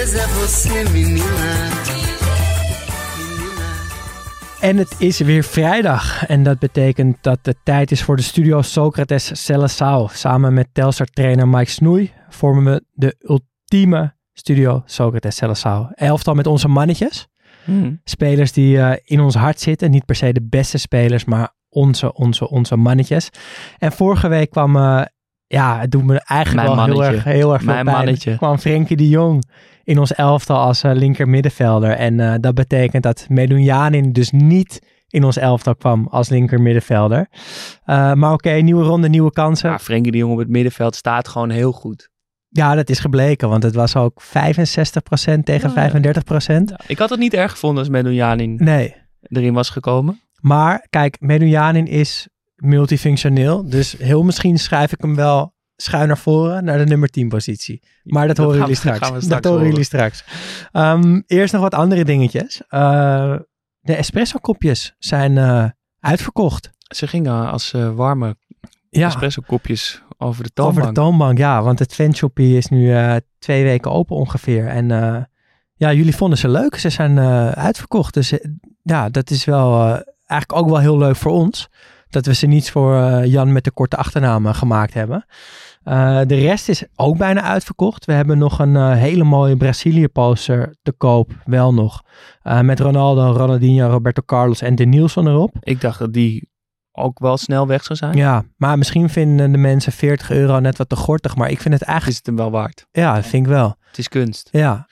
É você, menina. En het is weer vrijdag. En dat betekent dat het tijd is voor de studio Socrates Cellesau. Samen met Telstar-trainer Mike Snoei vormen we de ultieme studio Socrates Cellesau. Elftal met onze mannetjes. Spelers die eh, in ons hart zitten. Niet per se de beste spelers, maar onze, onze, onze mannetjes. En vorige week kwam, eh, ja, het doet me eigenlijk Mijn wel heel erg, heel erg veel Mijn pijn. mannetje. kwam Frenkie de Jong in ons elftal als eh, linker middenvelder. En eh, dat betekent dat Medunjanin dus niet in ons elftal kwam als linker middenvelder. Eh, maar oké, nieuwe ronde, nieuwe kansen. Ja, Frenkie de Jong op het middenveld staat gewoon heel goed. Ja, dat is gebleken, want het was ook 65% tegen Ja, ja. 35%. Ik had het niet erg gevonden als Medunjanin Nee, erin was gekomen. maar kijk, Medunjanin is multifunctioneel. Dus heel misschien schrijf ik hem wel schuin naar voren, naar de nummer 10 positie. Maar dat, horen jullie straks. dat horen jullie straks. Eerst nog wat andere dingetjes. Eh, de espresso kopjes zijn eh, uitverkocht. Ze gingen als eh, warme Ja, espresso kopjes over de toonbank. over de toonbank. Ja, want het fanshoppie is nu twee weken open ongeveer. En ja, jullie vonden ze leuk. Ze zijn uitverkocht. Dus ja, dat is wel eigenlijk ook wel heel leuk voor ons. Dat we ze niet voor eh, Jan met de korte achternaam gemaakt hebben. Eh, de rest is ook bijna uitverkocht. We hebben nog een eh, hele mooie Brazilië poster te koop. Wel nog. Met Ronaldo, Ronaldinho, Roberto Carlos en De Nielsen erop. Ik dacht dat die ook wel snel weg zou zijn. Ja, maar misschien vinden de mensen 40 euro net wat te gortig. Maar ik vind het Is eigenlijk... het hem wel waard? Ja, dat vind ik wel. Het is kunst. Ja.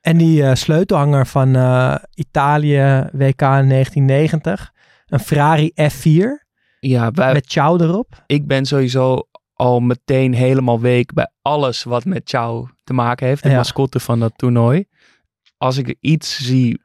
En die sleutelhanger van Italië WK 1990. Een Ferrari F4 Ja, wij, met Ciao erop. ik ben sowieso al meteen helemaal week bij alles wat met Ciao te maken heeft. De Ja. mascotte van dat toernooi. Als ik iets zie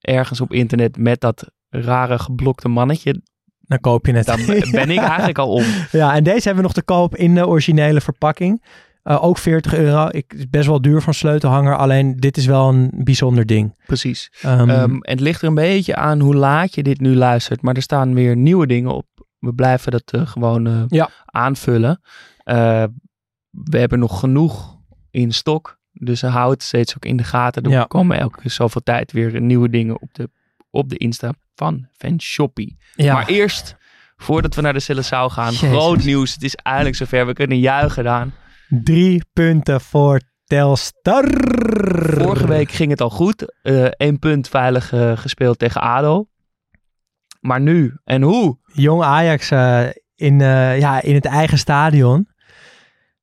ergens op internet met dat rare geblokte mannetje, Dan koop je het. dan ben ik eigenlijk al om. ja, en deze hebben we nog te koop in de originele verpakking. Eh, ook 40 euro. Ik, is best wel duur van sleutelhanger. Alleen dit is wel een bijzonder ding. Precies. En het ligt er een beetje aan hoe laat je dit nu luistert. Maar er staan weer nieuwe dingen op. We blijven dat eh, gewoon eh, Ja. aanvullen. We hebben nog genoeg in stok. Dus hou het steeds ook in de gaten. Er Ja. komen elke zoveel tijd weer nieuwe dingen op de, op de Insta van Fanshoppie. ja. Maar eerst, voordat we naar de Celesau gaan, Jezus. groot nieuws. Het is eindelijk zover. We kunnen juichen aan. Drie punten voor Telstar. Vorige week ging het al goed. Eén punt veilig eh, gespeeld tegen ADO. Maar nu, en hoe? Jong Ajax eh, in, eh, ja, in het eigen stadion.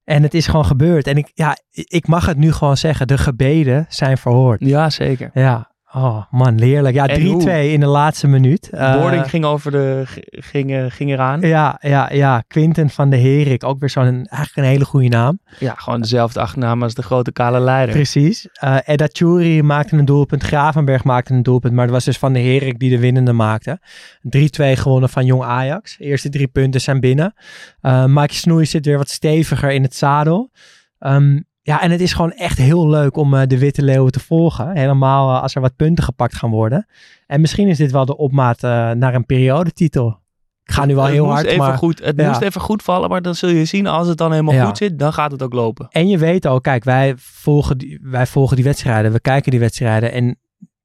En het is gewoon gebeurd. En ik, ja, ik mag het nu gewoon zeggen. De gebeden zijn verhoord. Ja, zeker. Ja, oh man, leerlijk. Ja, En 3-2 hoe? in de laatste minuut. Eh, Boarding ging, over de, ging, eh, ging eraan. Ja. Ja, ja, ja. Quinten van de Herik. Ook weer zo'n, eigenlijk een hele goede naam. gewoon dezelfde achternaam als de grote kale leider. Precies. Eh Edda Churi maakte een doelpunt. Gravenberg maakte een doelpunt. Maar het was dus van de Herik die de winnende maakte. 3-2 gewonnen van Jong Ajax. De eerste drie punten zijn binnen. Uh, Mike Snoei zit weer wat steviger in het zadel. Ehm, ja, en het is gewoon echt heel leuk om eh, de Witte Leeuwen te volgen. Helemaal eh, als er wat punten gepakt gaan worden. En misschien is dit wel de opmaat eh, naar een periodetitel. Ik ga nu wel het heel hard, even maar... goed, Het ja. moest even goed vallen, maar dan zul je zien, als het dan helemaal Ja. goed zit, dan gaat het ook lopen. En je weet ook, kijk, wij volgen, die, wij volgen die wedstrijden. We kijken die wedstrijden. En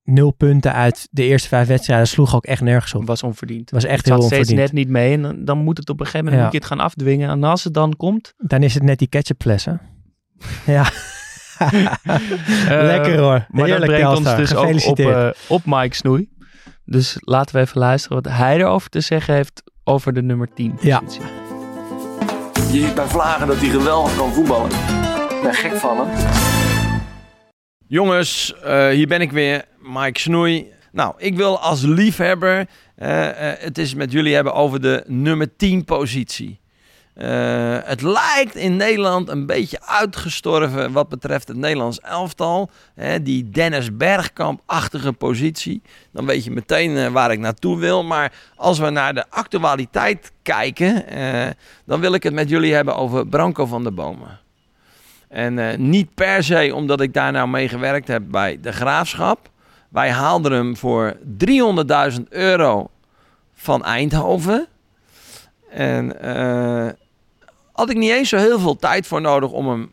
nul punten uit de eerste vijf wedstrijden sloeg ook echt nergens op. Het was onverdiend. Het was echt Het heel zat steeds onverdiend. net niet mee en dan, dan moet het op een gegeven moment Ja. moet je het gaan afdwingen. En als het dan komt, Dan is het net die ketchupflessen. ja. Lekker hoor. Maar Heerlijk, dat brengt ons dus ook op, Gefeliciteerd. eh, op Mike Snoei. Dus laten we even luisteren wat hij erover te zeggen heeft over de nummer 10 Ja. positie. Je ziet bij Vlagen dat hij geweldig kan voetballen. Ik ben gek van hem. Jongens, eh, hier ben ik weer, Mike Snoei. Nou, ik wil als liefhebber eh, eh, het eens met jullie hebben over de nummer 10 positie. Eh, het lijkt in Nederland een beetje uitgestorven wat betreft het Nederlands elftal. Die Dennis Bergkamp-achtige positie. Dan weet je meteen eh, waar ik naartoe wil. Maar als we naar de actualiteit kijken, eh, dan wil ik het met jullie hebben over Branko van der Bomen. En niet per se omdat ik daar nou mee gewerkt heb bij de Graafschap. Wij haalden hem voor 300.000 euro van Eindhoven. En had ik niet eens zo heel veel tijd voor nodig om hem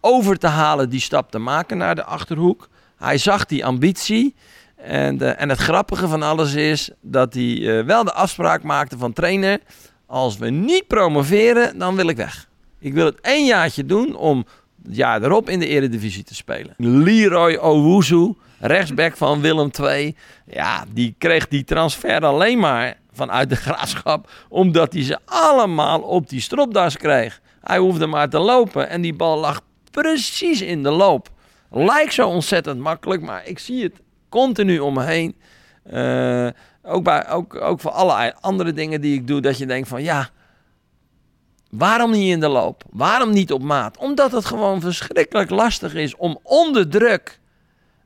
over te halen, die stap te maken naar de achterhoek. Hij zag die ambitie. En, eh, en het grappige van alles is dat hij eh, wel de afspraak maakte van trainer. Als we niet promoveren, dan wil ik weg. Ik wil het één jaartje doen om het jaar erop in de eredivisie te spelen. Leroy Owuzu, rechtsback van Willem II. Ja, die kreeg die transfer alleen maar vanuit de graafschap. Omdat hij ze allemaal op die stropdas kreeg. Hij hoefde maar te lopen en die bal lag precies in de loop. Lijkt zo ontzettend makkelijk, maar ik zie het continu om me heen. Eh, ook, bij, ook, ook voor allerlei andere dingen die ik doe, dat je denkt van ja, waarom niet in de loop? Waarom niet op maat? Omdat het gewoon verschrikkelijk lastig is om onder druk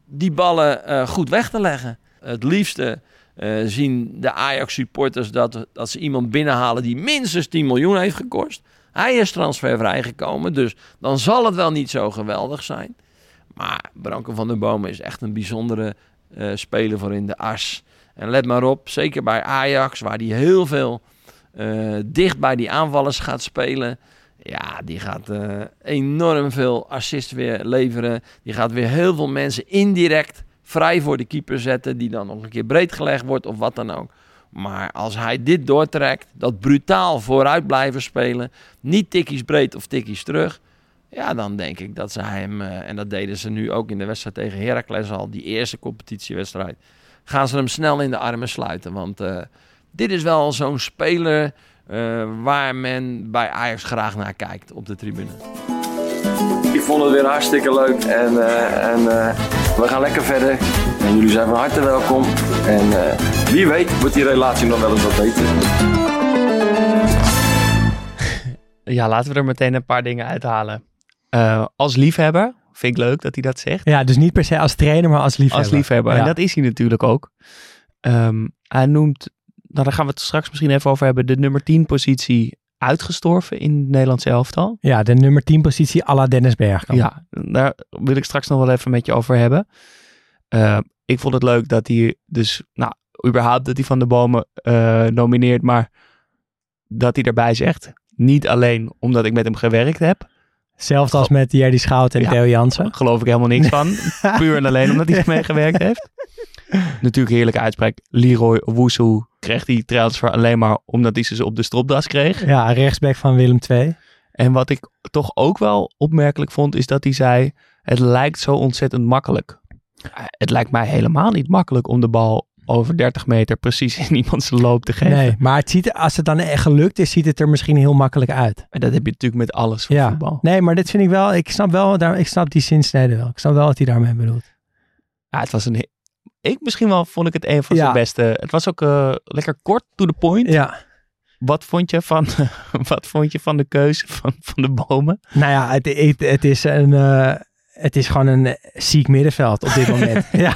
die ballen eh, goed weg te leggen. Het liefste eh, zien de Ajax-supporters dat, dat ze iemand binnenhalen die minstens 10 miljoen heeft gekost. Hij is transfervrij gekomen, dus dan zal het wel niet zo geweldig zijn. Maar Branko van der Bomen is echt een bijzondere eh, speler voor in de as. En let maar op, zeker bij Ajax, waar hij heel veel dicht bij die aanvallers gaat spelen. Ja, die gaat eh, enorm veel assist weer leveren. Die gaat weer heel veel mensen indirect vrij voor de keeper zetten. Die dan nog een keer breed gelegd wordt of wat dan ook. Maar als hij dit doortrekt, dat brutaal vooruit blijven spelen. Niet tikkies breed of tikkies terug. Ja, dan denk ik dat ze hem, eh, en dat deden ze nu ook in de wedstrijd tegen Heracles al, die eerste competitiewedstrijd, gaan ze hem snel in de armen sluiten. Want eh, dit is wel zo'n speler waar men bij Ajax graag naar kijkt op de tribune. Ik vond het weer hartstikke leuk en, eh, en eh, we gaan lekker verder. En jullie zijn van harte welkom. En eh, wie weet wordt die relatie nog wel eens wat beter. Ja, laten we er meteen een paar dingen uithalen. Eh, als liefhebber, vind ik leuk dat hij dat zegt. Ja, dus niet per se als trainer, maar als liefhebber. Als liefhebber. Ja. En dat is hij natuurlijk ook. Ehm, hij noemt, daar gaan we het straks misschien even over hebben, de nummer 10 positie uitgestorven in het Nederlandse elftal. Ja, de nummer 10 positie à la Dennis Bergkamp. Ja, daar wil ik straks nog wel even met je over hebben. Eh, ik vond het leuk dat hij dus, nou, überhaupt dat hij Van de Bomen eh, nomineert, maar dat hij daarbij zegt. Niet alleen omdat ik met hem gewerkt heb, Zelfs als met Jerry Schout en Ja. Theo Jansen. geloof ik helemaal niks van. Puur en alleen omdat hij mee gewerkt heeft. Natuurlijk heerlijke uitspraak. Leroy Woesoe kreeg die transfer alleen maar omdat hij ze op de stropdas kreeg. Ja, rechtsback van Willem II. En wat ik toch ook wel opmerkelijk vond, is dat hij zei: Het lijkt zo ontzettend makkelijk. Eh, Het lijkt mij helemaal niet makkelijk om de bal over 30 meter precies in iemands loop te geven. Nee, maar het ziet als het dan echt gelukt is, ziet het er misschien heel makkelijk uit. En dat heb je natuurlijk met alles voor Ja, voetbal. nee, maar dit vind ik wel, ik snap wel, daar, ik snap die zinsnede wel. Ik snap wel wat hij daarmee bedoelt. Ja, het was een. Ik misschien wel vond ik het een van Ja. zijn beste. Het was ook eh, lekker kort to the point. Ja, Wat vond je van, wat vond je van de keuze van, van de bomen? nou ja, het, het, het is een, eh, het is gewoon een ziek middenveld op dit moment. ja.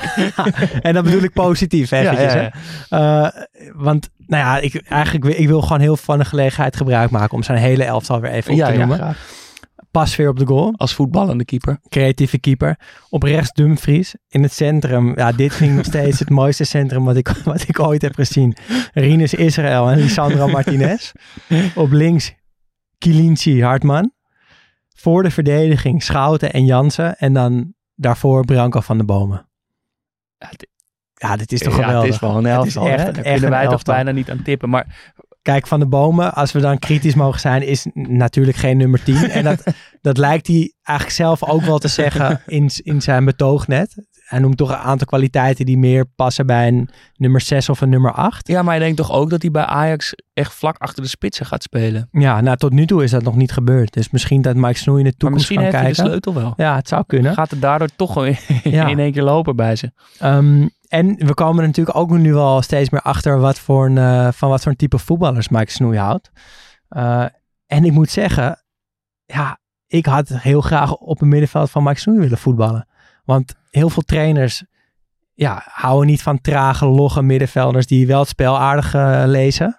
En dat bedoel ik positief, hè, eventjes, hè. Eh, want, nou ja, ik, eigenlijk, wil- ik wil gewoon heel van de gelegenheid gebruik maken om zijn hele elftal weer even op Ja, te ja, noemen. Pas weer op de goal. Als voetballende keeper. creatieve keeper. Op rechts Dumfries. In het centrum. Ja, dit vind ik nog steeds het mooiste centrum wat ik, wat ik ooit heb gezien. Rinus Israël en Lisandro Martinez. Op links Kilinci Hartman. Voor de verdediging Schouten en Jansen. En dan daarvoor Branko van de Bomen. Ja, Ja, dit is toch ja, geweldig. het is wel een Het is elftal. echt- echt Daar kunnen wij toch bijna niet aan tippen. Maar Kijk, Van de Bomen, als we dan kritisch mogen zijn, is natuurlijk geen nummer 10. En dat, dat lijkt hij eigenlijk zelf ook wel te zeggen in, in zijn betoog net. Hij noemt toch een aantal kwaliteiten die meer passen bij een nummer 6 of een nummer 8. Ja, maar je denkt toch ook dat hij bij Ajax echt vlak achter de spitsen gaat spelen. Ja, nou tot nu toe is dat nog niet gebeurd. Dus misschien dat Mike Snoei in de Maar toekomst misschien kan heeft hij de kijken. sleutel wel. Ja, het zou kunnen. Gaat het daardoor toch in, Ja. in één keer lopen bij ze. Ehm, en we komen er natuurlijk ook nu wel steeds meer achter wat voor een, eh, van wat voor een type voetballers Mike Snoei houdt. Eh, en ik moet zeggen, ja, ik had heel graag op het middenveld van Mike Snoei willen voetballen. Want heel veel trainers ja, houden niet van trage, logge middenvelders die wel het spel aardig eh, lezen.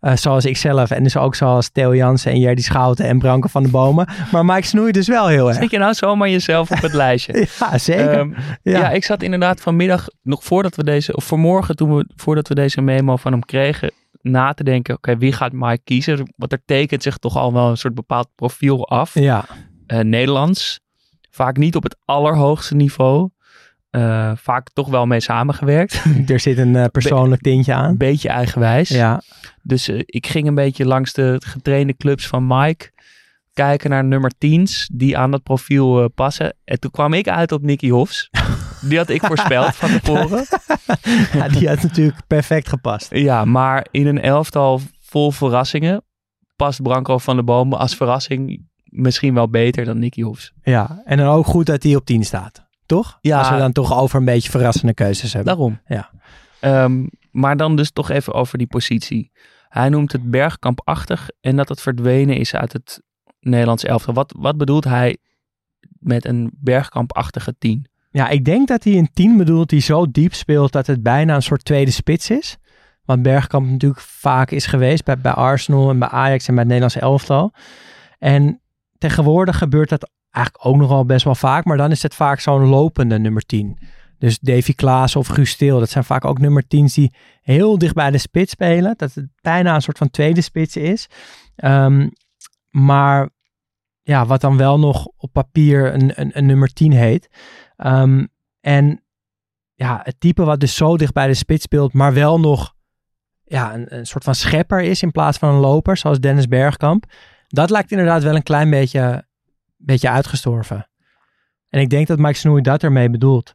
Eh, zoals ik zelf en dus ook zoals Theo Jansen en Jerdy Schouten en Branko van de Bomen. Maar Mike Snoei dus wel heel erg. Zet je nou zomaar jezelf op het lijstje? Ja, zeker. Ehm, ja. ja. ik zat inderdaad vanmiddag, nog voordat we deze, of vanmorgen, toen we, voordat we deze memo van hem kregen, na te denken, oké, wie gaat Mike kiezen? Want er tekent zich toch al wel een soort bepaald profiel af. ja. Eh, Nederlands, vaak niet op het allerhoogste niveau. Eh, vaak toch wel mee samengewerkt. er zit een eh, persoonlijk tintje aan. Een beetje eigenwijs. Ja, Dus ik ging een beetje langs de getrainde clubs van Mike. Kijken naar nummer 10's die aan dat profiel passen. En toen kwam ik uit op Nicky Hofs. Die had ik voorspeld van tevoren. ja, die had natuurlijk perfect gepast. Ja, maar in een elftal vol verrassingen past Branko van de Bomen als verrassing misschien wel beter dan Nicky Hofs. Ja, en dan ook goed dat hij op 10 staat. Toch? Ja. Als we dan toch over een beetje verrassende keuzes hebben. Daarom. Ja. Ehm, maar dan dus toch even over die positie. Hij noemt het bergkampachtig en dat het verdwenen is uit het Nederlands elftal. Wat, wat bedoelt hij met een bergkampachtige tien? Ja, ik denk dat hij een 10 bedoelt die zo diep speelt dat het bijna een soort tweede spits is. Want Bergkamp natuurlijk vaak is geweest bij, Arsenal en bij Ajax en bij het Nederlands elftal. En tegenwoordig gebeurt dat eigenlijk ook nog wel best wel vaak. Maar dan is het vaak zo'n lopende nummer 10. Dus Davy Klaas of Guus dat zijn vaak ook nummer 10's die heel dicht bij de spits spelen. Dat het bijna een soort van tweede spits is. Ehm, maar ja, wat dan wel nog op papier een, een, een nummer 10 heet. Ehm, en ja, het type wat dus zo dicht bij de spits speelt, maar wel nog ja, een, een soort van schepper is in plaats van een loper, zoals Dennis Bergkamp. Dat lijkt inderdaad wel een klein beetje, beetje uitgestorven. En ik denk dat Mike Snoei dat ermee bedoelt.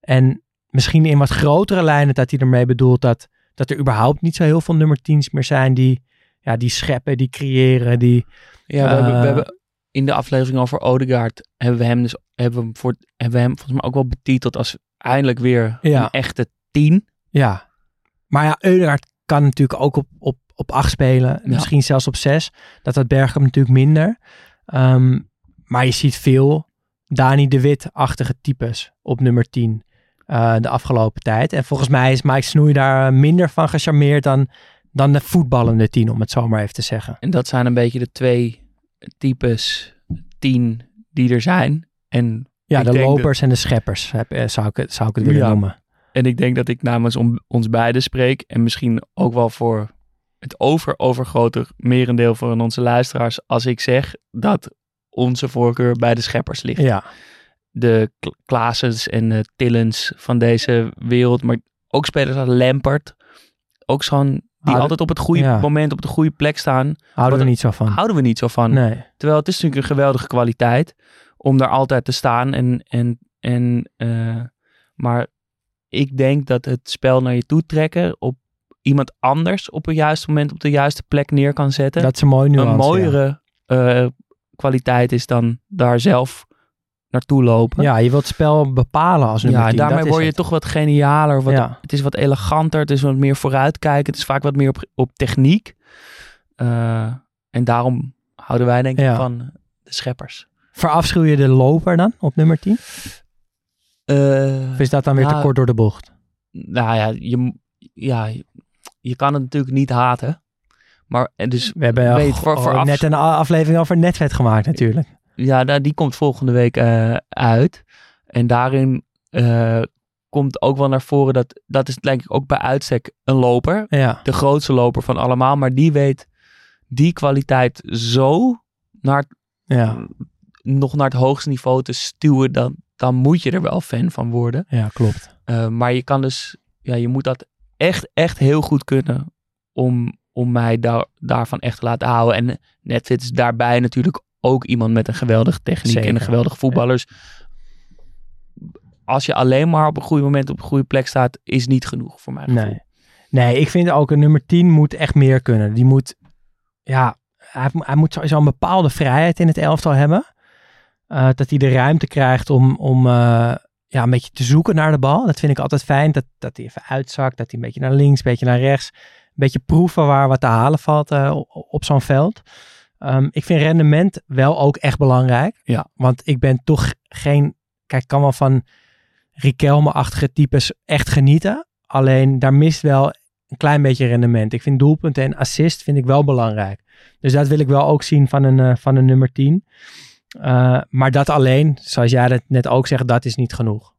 En misschien in wat grotere lijnen dat hij ermee bedoelt dat, dat er überhaupt niet zo heel veel nummer 10's meer zijn die, ja, die scheppen, die creëren, die... Ja, we, hebben, we Eh, hebben in de aflevering over Odegaard hebben we hem dus hebben we hem voor, hebben we hem volgens mij ook wel betiteld als eindelijk weer Ja. een echte tien. Ja. Maar ja, Eudegaard kan natuurlijk ook op, op, op 8 spelen. Misschien zelfs op 6. Dat had Bergkamp natuurlijk minder. Ehm, maar je ziet veel Dani de Wit-achtige types op nummer 10 eh, de afgelopen tijd. En volgens mij is Mike Snoei daar minder van gecharmeerd dan, dan de voetballende 10, om het zo maar even te zeggen. En dat zijn een beetje de twee types tien die er zijn. En Ja, de lopers en de scheppers heb, eh, zou, ik, het- zou ik het willen Ja. noemen. En ik denk dat ik namens om, ons beiden spreek. En misschien ook wel voor het over overgrote merendeel van onze luisteraars. Als ik zeg dat onze voorkeur bij de scheppers ligt. Ja, De Kla- Klaasens en de Tillens van deze wereld. Maar ook spelers als Lampert. Ook zo'n die altijd op het goede ja. moment op de goede plek staan. houden we niet zo van. Houden we niet zo van. Nee. Terwijl het is natuurlijk een geweldige kwaliteit om daar altijd te staan. En, en, en, eh, maar ik denk dat het spel naar je toe trekken op iemand anders op een juist moment op de juiste plek neer kan zetten. Dat is een mooi nuance. een ja. mooiere eh, kwaliteit is dan daar zelf naartoe lopen. Ja, je wilt het spel bepalen als nummer Ja, en 10. daarmee word je het. toch wat genialer. Wat, Ja. Het is wat eleganter, het is wat meer vooruitkijken. Het is vaak wat meer op, op techniek. Eh, en daarom houden wij denk ik Ja. van de scheppers. Verafschuw je de loper dan op nummer 10? Eh, Of is dat dan weer Ja. te kort door de bocht? nou ja, je, ja, je kan het natuurlijk niet haten. Maar en dus We hebben weet, al- voor, voor al af- net een aflevering over netvet gemaakt natuurlijk. Ja, nou, die komt volgende week eh, uit. En daarin eh, komt ook wel naar voren dat dat is denk ik ook bij uitstek een loper. Ja, De grootste loper van allemaal. Maar die weet die kwaliteit zo naar, ja, nog naar het hoogste niveau te stuwen. Dan, dan moet je er wel fan van worden. ja klopt. Eh, maar je kan dus, ja, je moet dat echt, echt heel goed kunnen om, om mij daar, daarvan echt te laten houden. En Netflix is daarbij natuurlijk ook iemand met een geweldige techniek en een geweldige voetballers. Als je alleen maar op een goede moment op een goede plek staat, is niet genoeg voor mij. Nee. Nee, ik vind ook een nummer 10 moet echt meer kunnen. Die moet, ja, hij, hij moet sowieso een bepaalde vrijheid in het elftal hebben. Eh, dat hij de ruimte krijgt om, om eh, ja, een beetje te zoeken naar de bal. Dat vind ik altijd fijn. Dat, dat hij even uitzakt, dat hij een beetje naar links, een beetje naar rechts. Een beetje proeven waar wat te halen valt eh, op zo'n veld. Ehm, ik vind rendement wel ook echt belangrijk. Ja. Want ik ben toch geen... Kijk, ik kan wel van Riquelme-achtige types echt genieten. Alleen daar mist wel een klein beetje rendement. Ik vind doelpunten en assist vind ik wel belangrijk. Dus dat wil ik wel ook zien van een, eh, van een nummer 10. Eh, maar dat alleen, zoals jij dat net ook zegt, dat is niet genoeg.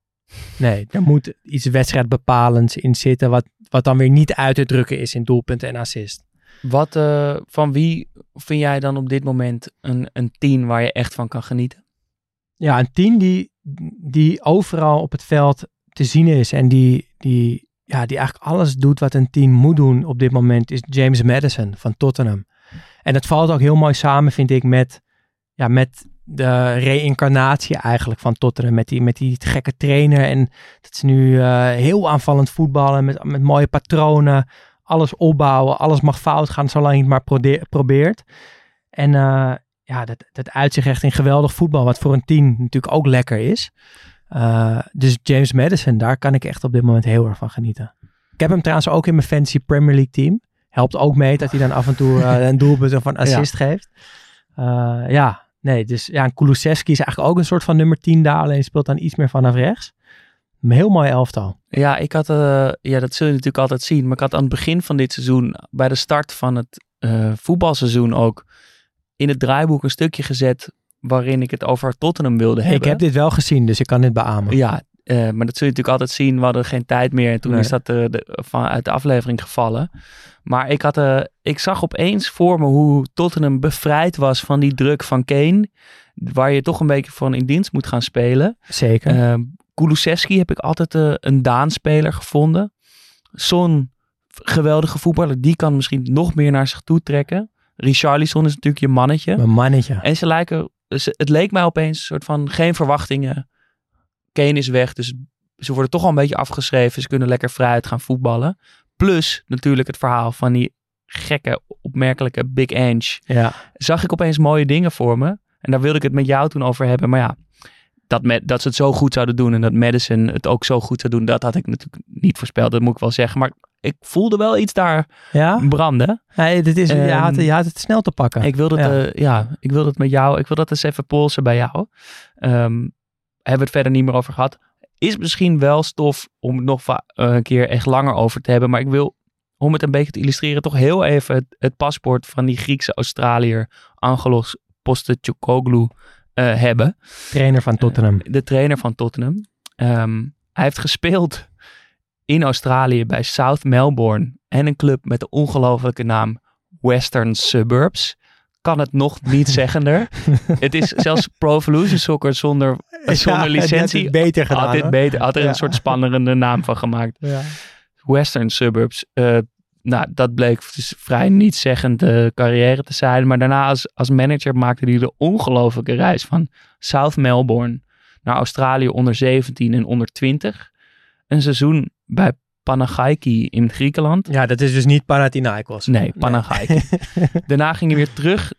Nee, er moet iets wedstrijdbepalends in zitten, wat, wat dan weer niet uit te drukken is in doelpunten en assist. Wat, eh, van wie vind jij dan op dit moment een, een team waar je echt van kan genieten? Ja, een team die, die overal op het veld te zien is en die, die, ja, die eigenlijk alles doet wat een team moet doen op dit moment, is James Madison van Tottenham. En dat valt ook heel mooi samen, vind ik, met, ja, met de reïncarnatie eigenlijk van Tottenham. Met die, met die gekke trainer en dat ze nu eh, heel aanvallend voetballen met, met mooie patronen. Alles opbouwen, alles mag fout gaan zolang je het maar probeert. En eh, ja, dat, dat uitzicht echt in geweldig voetbal, wat voor een team natuurlijk ook lekker is. Eh, dus James Madison, daar kan ik echt op dit moment heel erg van genieten. Ik heb hem trouwens ook in mijn fantasy Premier League team. Helpt ook mee dat hij dan af en toe eh, een doelpunt of een assist geeft. Ja, nee, dus ja, en Kulusevski is eigenlijk ook een soort van nummer 10 daar, alleen speelt dan iets meer vanaf rechts. Een heel mooi elftal. Ja, ik had, eh, ja, dat zul je natuurlijk altijd zien. Maar ik had aan het begin van dit seizoen, bij de start van het eh, voetbalseizoen ook, in het draaiboek een stukje gezet waarin ik het over Tottenham wilde hebben. Ik heb dit wel gezien, dus ik kan dit beamen. Ja, eh, maar dat zul je natuurlijk altijd zien. We hadden geen tijd meer en toen Nee. is dat eh, de, van, uit de aflevering gevallen. Maar ik, had, eh, ik zag opeens voor me hoe Tottenham bevrijd was van die druk van Kane. Waar je toch een beetje van in dienst moet gaan spelen. Zeker. Kulusevski heb ik altijd eh, een Daan-speler gevonden. Son, geweldige voetballer, die kan misschien nog meer naar zich toe trekken. Richarlison is natuurlijk je mannetje. Mijn mannetje. En ze lijken, ze- het leek mij opeens een soort van geen verwachtingen. Kane is weg, dus ze worden toch al een beetje afgeschreven. Ze kunnen lekker vrijuit gaan voetballen. Plus natuurlijk het verhaal van die gekke, opmerkelijke Big Ange. Ja. Zag ik opeens mooie dingen voor me. En daar wilde ik het met jou toen over hebben. Maar ja, dat, met, dat ze het zo goed zouden doen en dat Madison het ook zo goed zou doen, dat had ik natuurlijk niet voorspeld. Dat moet ik wel zeggen. Maar ik voelde wel iets daar Ja? branden. Dit is, je, had, je had het snel te pakken. Ik wil dat, Ja. ja. ja, ik wil dat met jou. Ik wil dat eens even polsen bij jou. Ehm, hebben we het verder niet meer over gehad. Is misschien wel stof om het nog eh, een keer echt langer over te hebben. Maar ik wil, om het een beetje te illustreren, toch heel even het, het paspoort van die Griekse Australiër Angelos Postecoglou eh hebben. Trainer van Tottenham. De trainer van Tottenham. Ehm, hij heeft gespeeld in Australië bij South Melbourne. En een club met de ongelofelijke naam Western Suburbs. Kan het nog niet zeggender. het is zelfs Pro Evolution Soccer zonder, zonder Ja, had licentie. het beter gedaan. Had dit beter, had er Ja. een soort spannende naam van gemaakt. Ja. Western Suburbs. eh, nou, dat bleek dus vrij nietszeggende carrière te zijn. Maar daarna als, als manager maakte hij de ongelofelijke reis van South Melbourne naar Australië onder 17 en onder 20. Een seizoen bij Panachaiki in Griekenland. ja, dat is dus niet Panathinaikos. Nee, Panachaiki. Daarna ging hij weer terug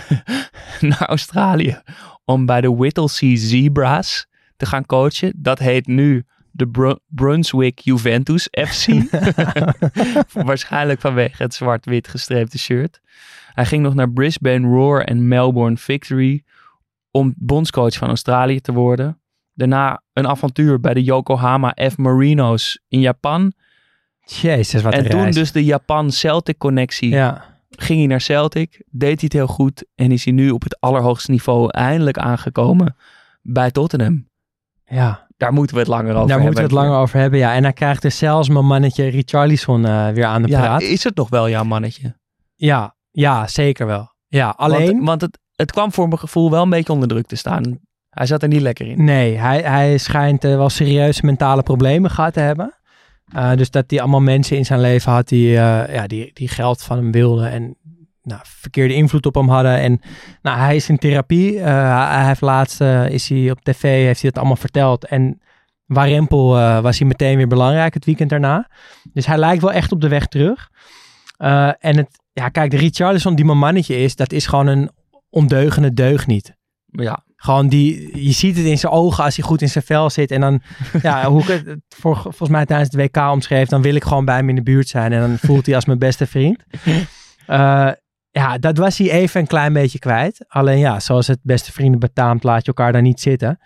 naar Australië om bij de Whittlesea Zebras te gaan coachen. Dat heet nu de Bru- Brunswick Juventus FC. Waarschijnlijk vanwege het zwart-wit gestreepte shirt. Hij ging nog naar Brisbane Roar en Melbourne Victory om bondscoach van Australië te worden. Daarna een avontuur bij de Yokohama F Marinos in Japan. Jezus, wat en toen reis. dus de Japan-Celtic connectie Ja, ging hij naar Celtic, deed hij het heel goed en is hij nu op het allerhoogste niveau eindelijk aangekomen bij Tottenham. Ja. Daar moeten we het langer over daar hebben. moeten we het langer over hebben. Ja, en dan krijgt dus zelfs mijn mannetje Richarlison eh weer aan de Ja, praat. is het nog wel jouw mannetje? Ja, ja, zeker wel. Ja, alleen... Want, want het, het kwam voor mijn gevoel wel een beetje onder druk te staan. Hij zat er niet lekker in. Nee, hij, hij schijnt eh, wel serieuze mentale problemen gehad te hebben. Uh, dus dat hij allemaal mensen in zijn leven had die, uh, ja, die, die geld van hem wilden en nou, verkeerde invloed op hem hadden. En nou, hij is in therapie. Uh, hij heeft laatst is hij op tv, heeft hij het allemaal verteld. En Warempel was hij meteen weer belangrijk het weekend daarna. Dus hij lijkt wel echt op de weg terug. en het, ja, kijk, de Richarlison die mijn mannetje is, dat is gewoon een ondeugende deugniet. Ja. Gewoon die, je ziet het in zijn ogen als hij goed in zijn vel zit. En dan, ja, hoe ik het voor, volgens mij tijdens het WK omschreef, dan wil ik gewoon bij hem in de buurt zijn. En dan voelt hij als mijn beste vriend. Uh, ja, dat was hij even een klein beetje kwijt. Alleen ja, zoals het beste vrienden betaamt, laat je elkaar daar niet zitten.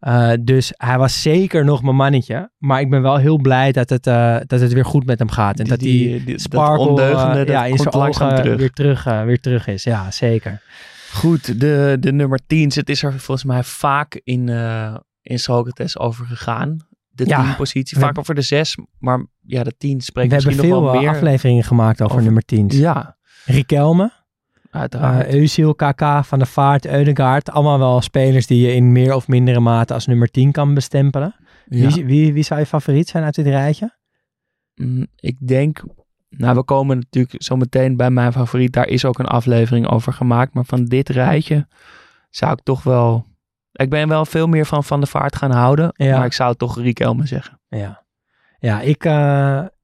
Uh, dus hij was zeker nog mijn mannetje. Maar ik ben wel heel blij dat het, uh, dat het weer goed met hem gaat. En die, dat die, die sparkle ondeugende, ja, in zijn ogen terug. Weer, terug, weer terug is. Ja, zeker. Goed, de, de nummer 10. Het is er volgens mij vaak in, uh, in Socrates over gegaan. De ja, 10 positie. Vaak over de 6. Maar ja, de 10 spreekt we misschien nog wel meer. We hebben veel afleveringen gemaakt over, over nummer 10. Ja. Rikelme. Uiteraard. Uh, Özil, KK, Van der Vaart, Eudegaard. Allemaal wel spelers die je in meer of mindere mate als nummer 10 kan bestempelen. Ja. Wie, wie, wie zou je favoriet zijn uit dit rijtje? Mm, ik denk nou, we komen natuurlijk zo meteen bij mijn favoriet. Daar is ook een aflevering over gemaakt. Maar van dit rijtje zou ik toch wel... Ik ben wel veel meer van Van de Vaart gaan houden. Ja. Maar ik zou toch Riquelme zeggen. Ja, ja ik, uh, ik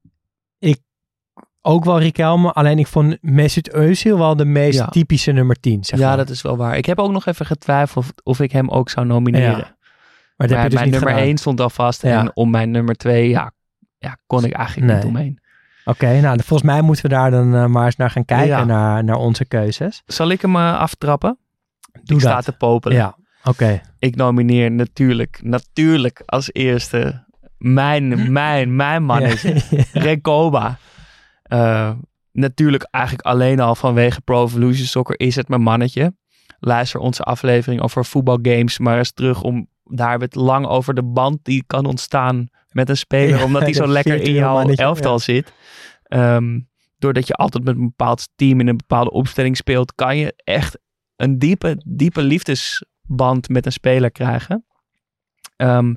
ook wel Riquelme. Alleen ik vond Mesut Özil wel de meest Ja. typische nummer 10. Zeg ja, maar. dat is wel waar. Ik heb ook nog even getwijfeld of, of ik hem ook zou nomineren. Ja. Maar Maar heb je dus mijn nummer gedaan. 1 stond al vast. Ja. En om mijn nummer 2, ja, ja, kon ik eigenlijk niet omheen. Oké, nou volgens mij moeten we daar dan eh, maar eens naar gaan kijken, naar, naar onze keuzes. Zal ik hem eh, aftrappen? Doe ik sta dat. te popelen. Ja, oké. Ik nomineer natuurlijk, natuurlijk als eerste mijn, mijn, mijn mannetje. Recoba. Eh, natuurlijk eigenlijk alleen al vanwege Pro Evolution Soccer is het mijn mannetje. Luister onze aflevering over voetbalgames maar eens terug om daar hebben we het lang over de band die kan ontstaan met een speler. Ja, omdat hij zo lekker in jouw elftal ja. zit. Ehm, doordat je altijd met een bepaald team in een bepaalde opstelling speelt, kan je echt een diepe, diepe liefdesband met een speler krijgen. Ehm,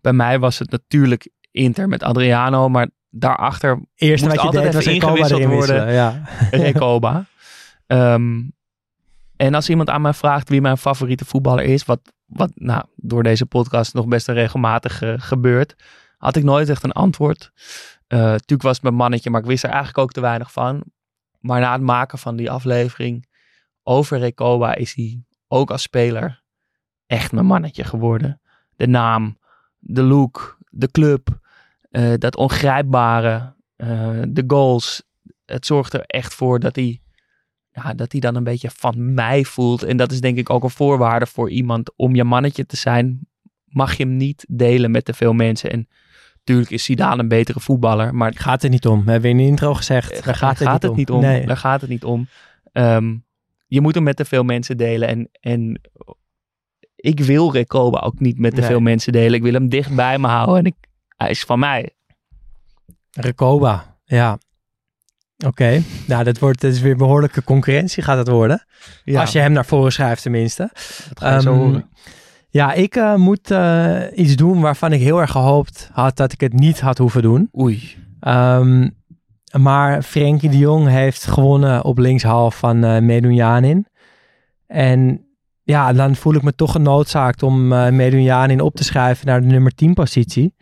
bij mij was het natuurlijk Inter met Adriano, maar daarachter Eerste Moest wat je altijd deed even Recoba ingewisseld worden. Ja. Recoba. Ehm, en als iemand aan mij vraagt wie mijn favoriete voetballer is, wat, wat nou, door deze podcast nog best regelmatig eh, gebeurt, had ik nooit echt een antwoord. Eh natuurlijk was het mijn mannetje, maar ik wist er eigenlijk ook te weinig van. Maar na het maken van die aflevering over Recoba is hij ook als speler echt mijn mannetje geworden. De naam, de look, de club, eh, dat ongrijpbare, eh, de goals. Het zorgt er echt voor dat hij, ja, dat hij dan een beetje van mij voelt. En dat is denk ik ook een voorwaarde voor iemand om je mannetje te zijn. Mag je hem niet delen met te veel mensen. En natuurlijk is Zidane een betere voetballer, maar Gaat er niet om. We hebben in de intro gezegd. Daar gaat, gaat het, niet om. om. Nee. Daar gaat het niet om. Ehm, je moet hem met te veel mensen delen. En, en ik wil Recoba ook niet met te Nee. veel mensen delen. Ik wil hem dicht bij me houden. En ik, hij is van mij. Recoba, ja. Oké, nou dat, wordt, dat is weer behoorlijke concurrentie gaat het worden. Ja, Als je hem naar voren schrijft tenminste. dat ga je zo Ehm, horen. Ja, ik eh, moet eh, iets doen waarvan ik heel erg gehoopt had dat ik het niet had hoeven doen. Oei. Ehm, maar Frenkie de Jong heeft gewonnen op linkshalf van eh Medunjanin. En ja, dan voel ik me toch genoodzaakt om eh Medunjanin op te schuiven naar de nummer 10 positie.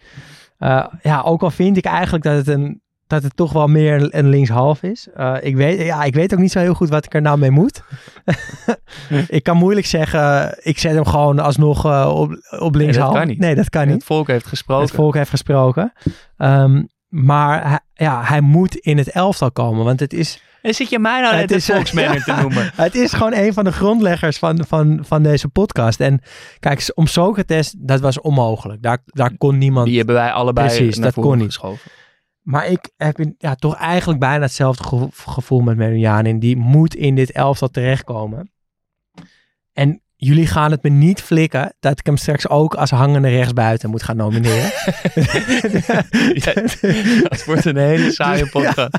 Eh, ja, ook al vind ik eigenlijk dat het, een, dat het toch wel meer een linkshalf is. Eh, ik, weet, ja, ik weet ook niet zo heel goed wat ik er nou mee moet. ik kan moeilijk zeggen, ik zet hem gewoon alsnog eh, op, op linkshalf. kan niet. Nee, dat kan niet. Het volk heeft gesproken. Het volk heeft gesproken. Ehm, maar hij, ja, hij moet in het elftal komen. Want het is, En zit je mij nou Het net de is, eh, volksmanner te noemen? het is gewoon een van de grondleggers van, van, van deze podcast. En kijk, om Socrates, dat was onmogelijk. Daar, daar kon niemand... Die hebben wij allebei Precies, naar dat voren kon niet. geschoven. Maar ik heb in- ja, toch eigenlijk bijna hetzelfde gevo- gevoel met Merujanin. Die moet in dit elftal terechtkomen. En jullie gaan het me niet flikken dat ik hem straks ook als hangende rechtsbuiten moet gaan nomineren. Ja, het wordt een hele saaie podcast.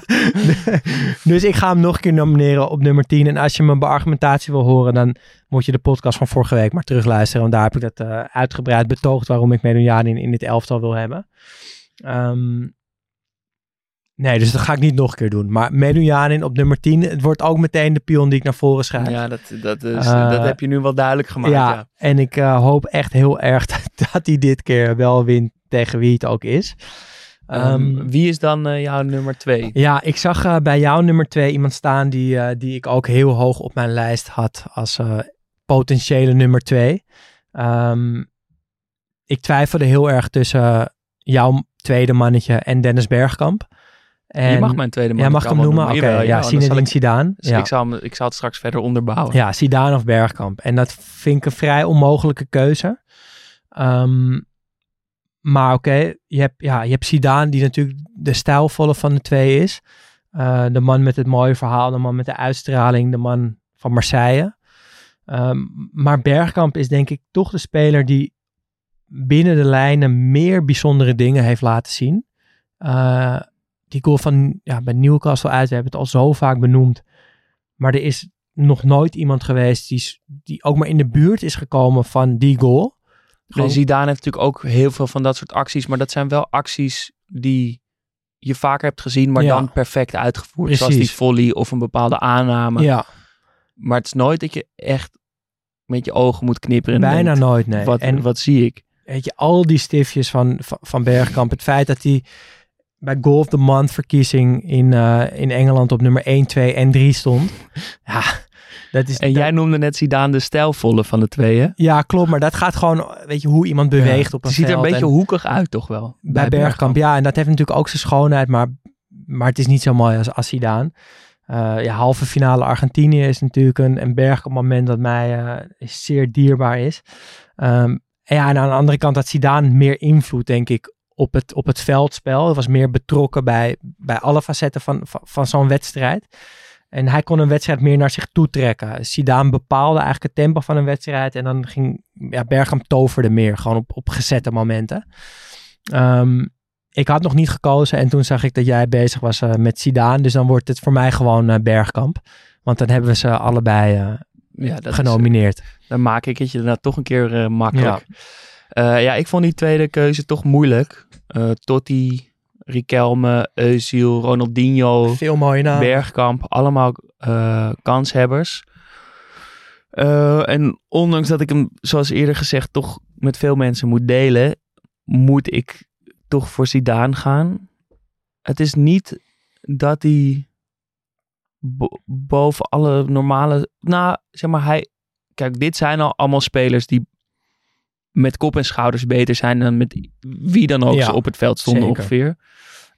dus ik ga hem nog een keer nomineren op nummer 10. En als je mijn beargumentatie wil horen, dan moet je de podcast van vorige week maar terugluisteren. Want daar heb ik dat eh, uitgebreid betoogd waarom ik Medunjanin in dit elftal wil hebben. Ehm, Nee, dus dat ga ik niet nog een keer doen. Maar Medunjanin op nummer 10. Het wordt ook meteen de pion die ik naar voren schrijf. Ja, dat, dat, is, Eh, dat heb je nu wel duidelijk gemaakt. ja, Ja. en ik eh, hoop echt heel erg dat hij dit keer wel wint tegen wie het ook is. Ehm, Ehm, wie is dan eh, jouw nummer twee? Ja, ik zag bij jou nummer twee iemand staan die, die ik ook heel hoog op mijn lijst had als potentiële nummer twee. Ehm, ik twijfelde heel erg tussen jouw tweede mannetje en Dennis Bergkamp. En, je mag mijn tweede man. Jij mag hem noemen? Oké, Jawel, ja, Zinedine ik- Zidane. dus ja. ik, zal hem, ik zal het straks verder onderbouwen. Ja, Zidane of Bergkamp. En dat vind ik een vrij onmogelijke keuze. Ehm, maar oké, je, hebt, ja, je hebt Zidane die natuurlijk de stijlvolle van de twee is. Eh, de man met het mooie verhaal, de man met de uitstraling, de man van Marseille. Ehm, maar Bergkamp is denk ik toch de speler die binnen de lijnen meer bijzondere dingen heeft laten zien. Eh, die goal van ja, bij Newcastle uit, we hebben het al zo vaak benoemd. Maar er is nog nooit iemand geweest die, die ook maar in de buurt is gekomen van die goal. En Zidane heeft natuurlijk ook heel veel van dat soort acties. Maar dat zijn wel acties die je vaker hebt gezien, maar Ja. dan perfect uitgevoerd. Zoals die volley of een bepaalde aanname. Ja, Maar het is nooit dat je echt met je ogen moet knipperen. en bijna denkt, nooit, nee. Wat, en wat zie ik? weet je, al die stiftjes van, van, van Bergkamp. Het feit dat hij bij Goal of the Month verkiezing in, eh, in Engeland op nummer 1, 2 en 3 stond. Ja, dat is... En dat- jij noemde net Zidane de stijlvolle van de twee, hè? Ja, klopt. Maar dat gaat gewoon, weet je, hoe iemand beweegt op een Het ziet er een beetje en- hoekig uit, toch wel? bij Bergkamp. Ja, en dat heeft natuurlijk ook zijn schoonheid, maar, maar het is niet zo mooi als, als Zidane. Eh, ja, halve finale Argentinië is natuurlijk een, een Bergkamp moment dat mij eh, zeer dierbaar is. Ehm, en ja, en aan de andere kant had Zidane meer invloed, denk ik, op het, op het veldspel. Hij was meer betrokken bij, bij alle facetten van, van, van zo'n wedstrijd. En hij kon een wedstrijd meer naar zich toe trekken. Zidane bepaalde eigenlijk het tempo van een wedstrijd. En dan ging ja, Bergkamp toverde meer, gewoon op, op gezette momenten. Ehm, ik had nog niet gekozen en toen zag ik dat jij bezig was eh, met Zidane. Dus dan wordt het voor mij gewoon eh, Bergkamp. Want dan hebben we ze allebei eh, Ja, dat is- genomineerd. dan maak ik het je daarna toch een keer makkelijk. Ja, ik vond die tweede keuze toch moeilijk. Eh Totti, Riquelme, Özil, Ronaldinho, Veel mooie namen. Bergkamp, allemaal eh, kanshebbers. Eh, en ondanks dat ik hem, zoals eerder gezegd, toch met veel mensen moet delen, moet ik toch voor Zidane gaan. Het is niet dat hij bo- boven alle normale... Nou, zeg maar, hij... Kijk, dit zijn al allemaal spelers die met kop en schouders beter zijn dan met wie dan ook Ja, ze op het veld stonden zeker. ongeveer.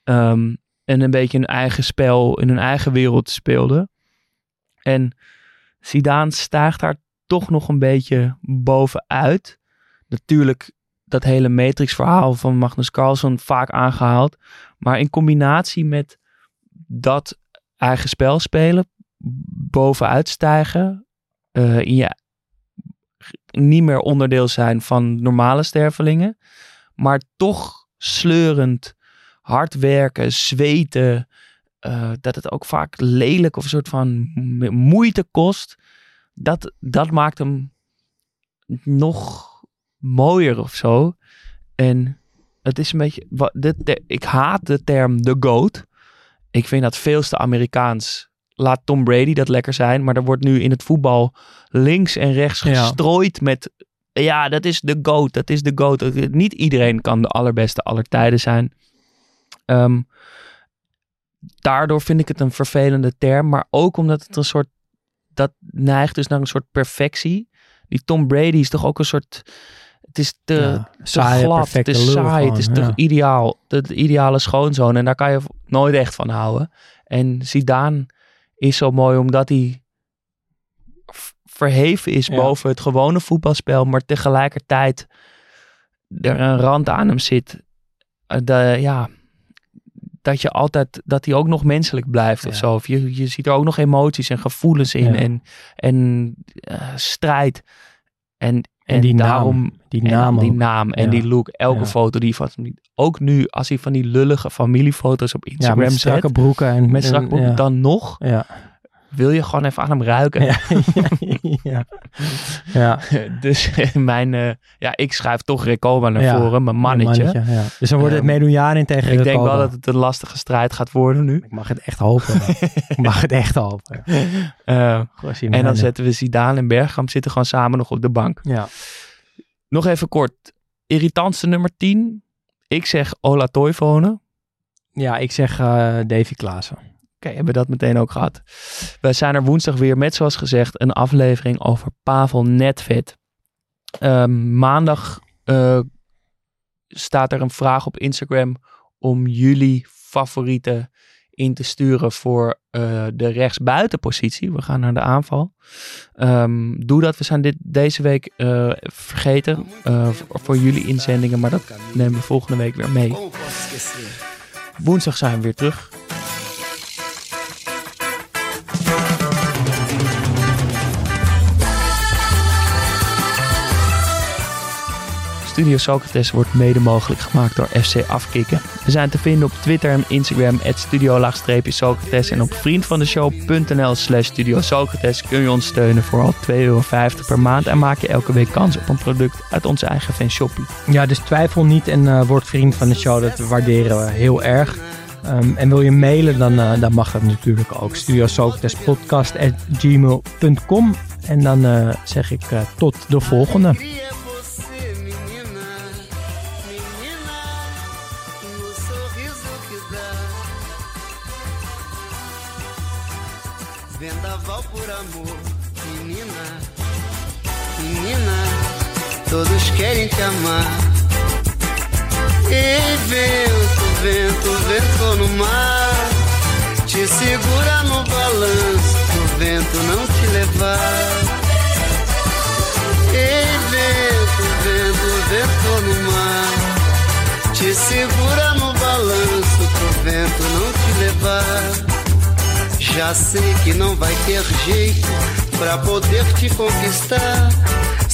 Ehm, en een beetje hun eigen spel in hun eigen wereld speelden. En Zidane stijgt daar toch nog een beetje bovenuit. Natuurlijk dat hele Matrix-verhaal van Magnus Carlsen vaak aangehaald. Maar in combinatie met dat eigen spel spelen, bovenuit stijgen, eh, in je niet meer onderdeel zijn van normale stervelingen, maar toch sleurend, hard werken, zweten, eh, dat het ook vaak lelijk of een soort van mo- moeite kost, dat, dat maakt hem nog mooier of zo. En het is een beetje, wat, dit, ik haat de term de GOAT. Ik vind dat veel te Amerikaans. Laat Tom Brady dat lekker zijn, maar er wordt nu in het voetbal links en rechts Ja. gestrooid met, ja, dat is de GOAT, dat is de GOAT. Niet iedereen kan de allerbeste aller tijden zijn. Ehm, daardoor vind ik het een vervelende term, maar ook omdat het een soort, dat neigt dus naar een soort perfectie. Die Tom Brady is toch ook een soort, het is te, Ja, te glad, het perfecte is saai, het is gewoon, te ja. ideaal, de, de ideale schoonzoon en daar kan je nooit echt van houden. En Zidane is zo mooi omdat hij verheven is Ja. boven het gewone voetbalspel, maar tegelijkertijd er een rand aan hem zit. Eh, De, ja, dat je altijd, dat hij ook nog menselijk blijft of Ja. zo. Of je, je ziet er ook nog emoties en gevoelens in Ja. en, en eh, strijd. En, en, die naam, Die en naam die naam en Ja. die look, elke Ja. foto die van ook nu als hij van die lullige familiefoto's op Instagram met zet, strakke broeken. En, met en- strak broek, ja. dan nog. Ja. wil je gewoon even aan hem ruiken. Ja, dus mijn, eh, ja, ik schuif toch Recoba naar voren, mijn mannetje. ja. Dus dan wordt het Ehm, Jarin tegen Ik denk wel dat het een lastige strijd gaat worden nu. Ik mag het echt hopen. ik mag het echt hopen. Eh, en dan zetten we Zidane en Bergkamp zitten gewoon samen nog op de bank. Ja. Nog even kort. Irritantste nummer 10. Ik zeg Ola Toivonen. ja, ik zeg eh, Davy Klaassen. Oké, hebben we dat meteen ook gehad. Wij zijn er woensdag weer met, zoals gezegd, een aflevering over Pavel Netvet. Ehm, maandag eh, staat er een vraag op Instagram om jullie favorieten in te sturen voor eh, de rechtsbuitenpositie. We gaan naar de aanval. Ehm, doe dat. We zijn dit deze week eh, vergeten eh, voor, jullie inzendingen, maar dat nemen we volgende week weer mee. Woensdag zijn we weer terug. Studio Socrates wordt mede mogelijk gemaakt door FC Afkikken. We zijn te vinden op Twitter en Instagram studio-socrates en op vriendvandeshow.nl slash studio Socrates kun je ons steunen voor al 2,50 euro per maand en maak je elke week kans op een product uit onze eigen fanshoppie. Ja, dus twijfel niet en eh, word vriend van de show. Dat waarderen we heel erg. Ehm, en wil je mailen, dan, eh, dan mag dat natuurlijk ook. studiosocratespodcast.gmail.com En dan eh, zeg ik tot de volgende. Todos querem te amar. Ei, vento, vento, vento no mar, te segura no balanço, pro vento não te levar. Ei, vento, vento, vento no mar. Te segura no balanço pro vento não te levar. Já sei que não vai ter jeito pra poder te conquistar.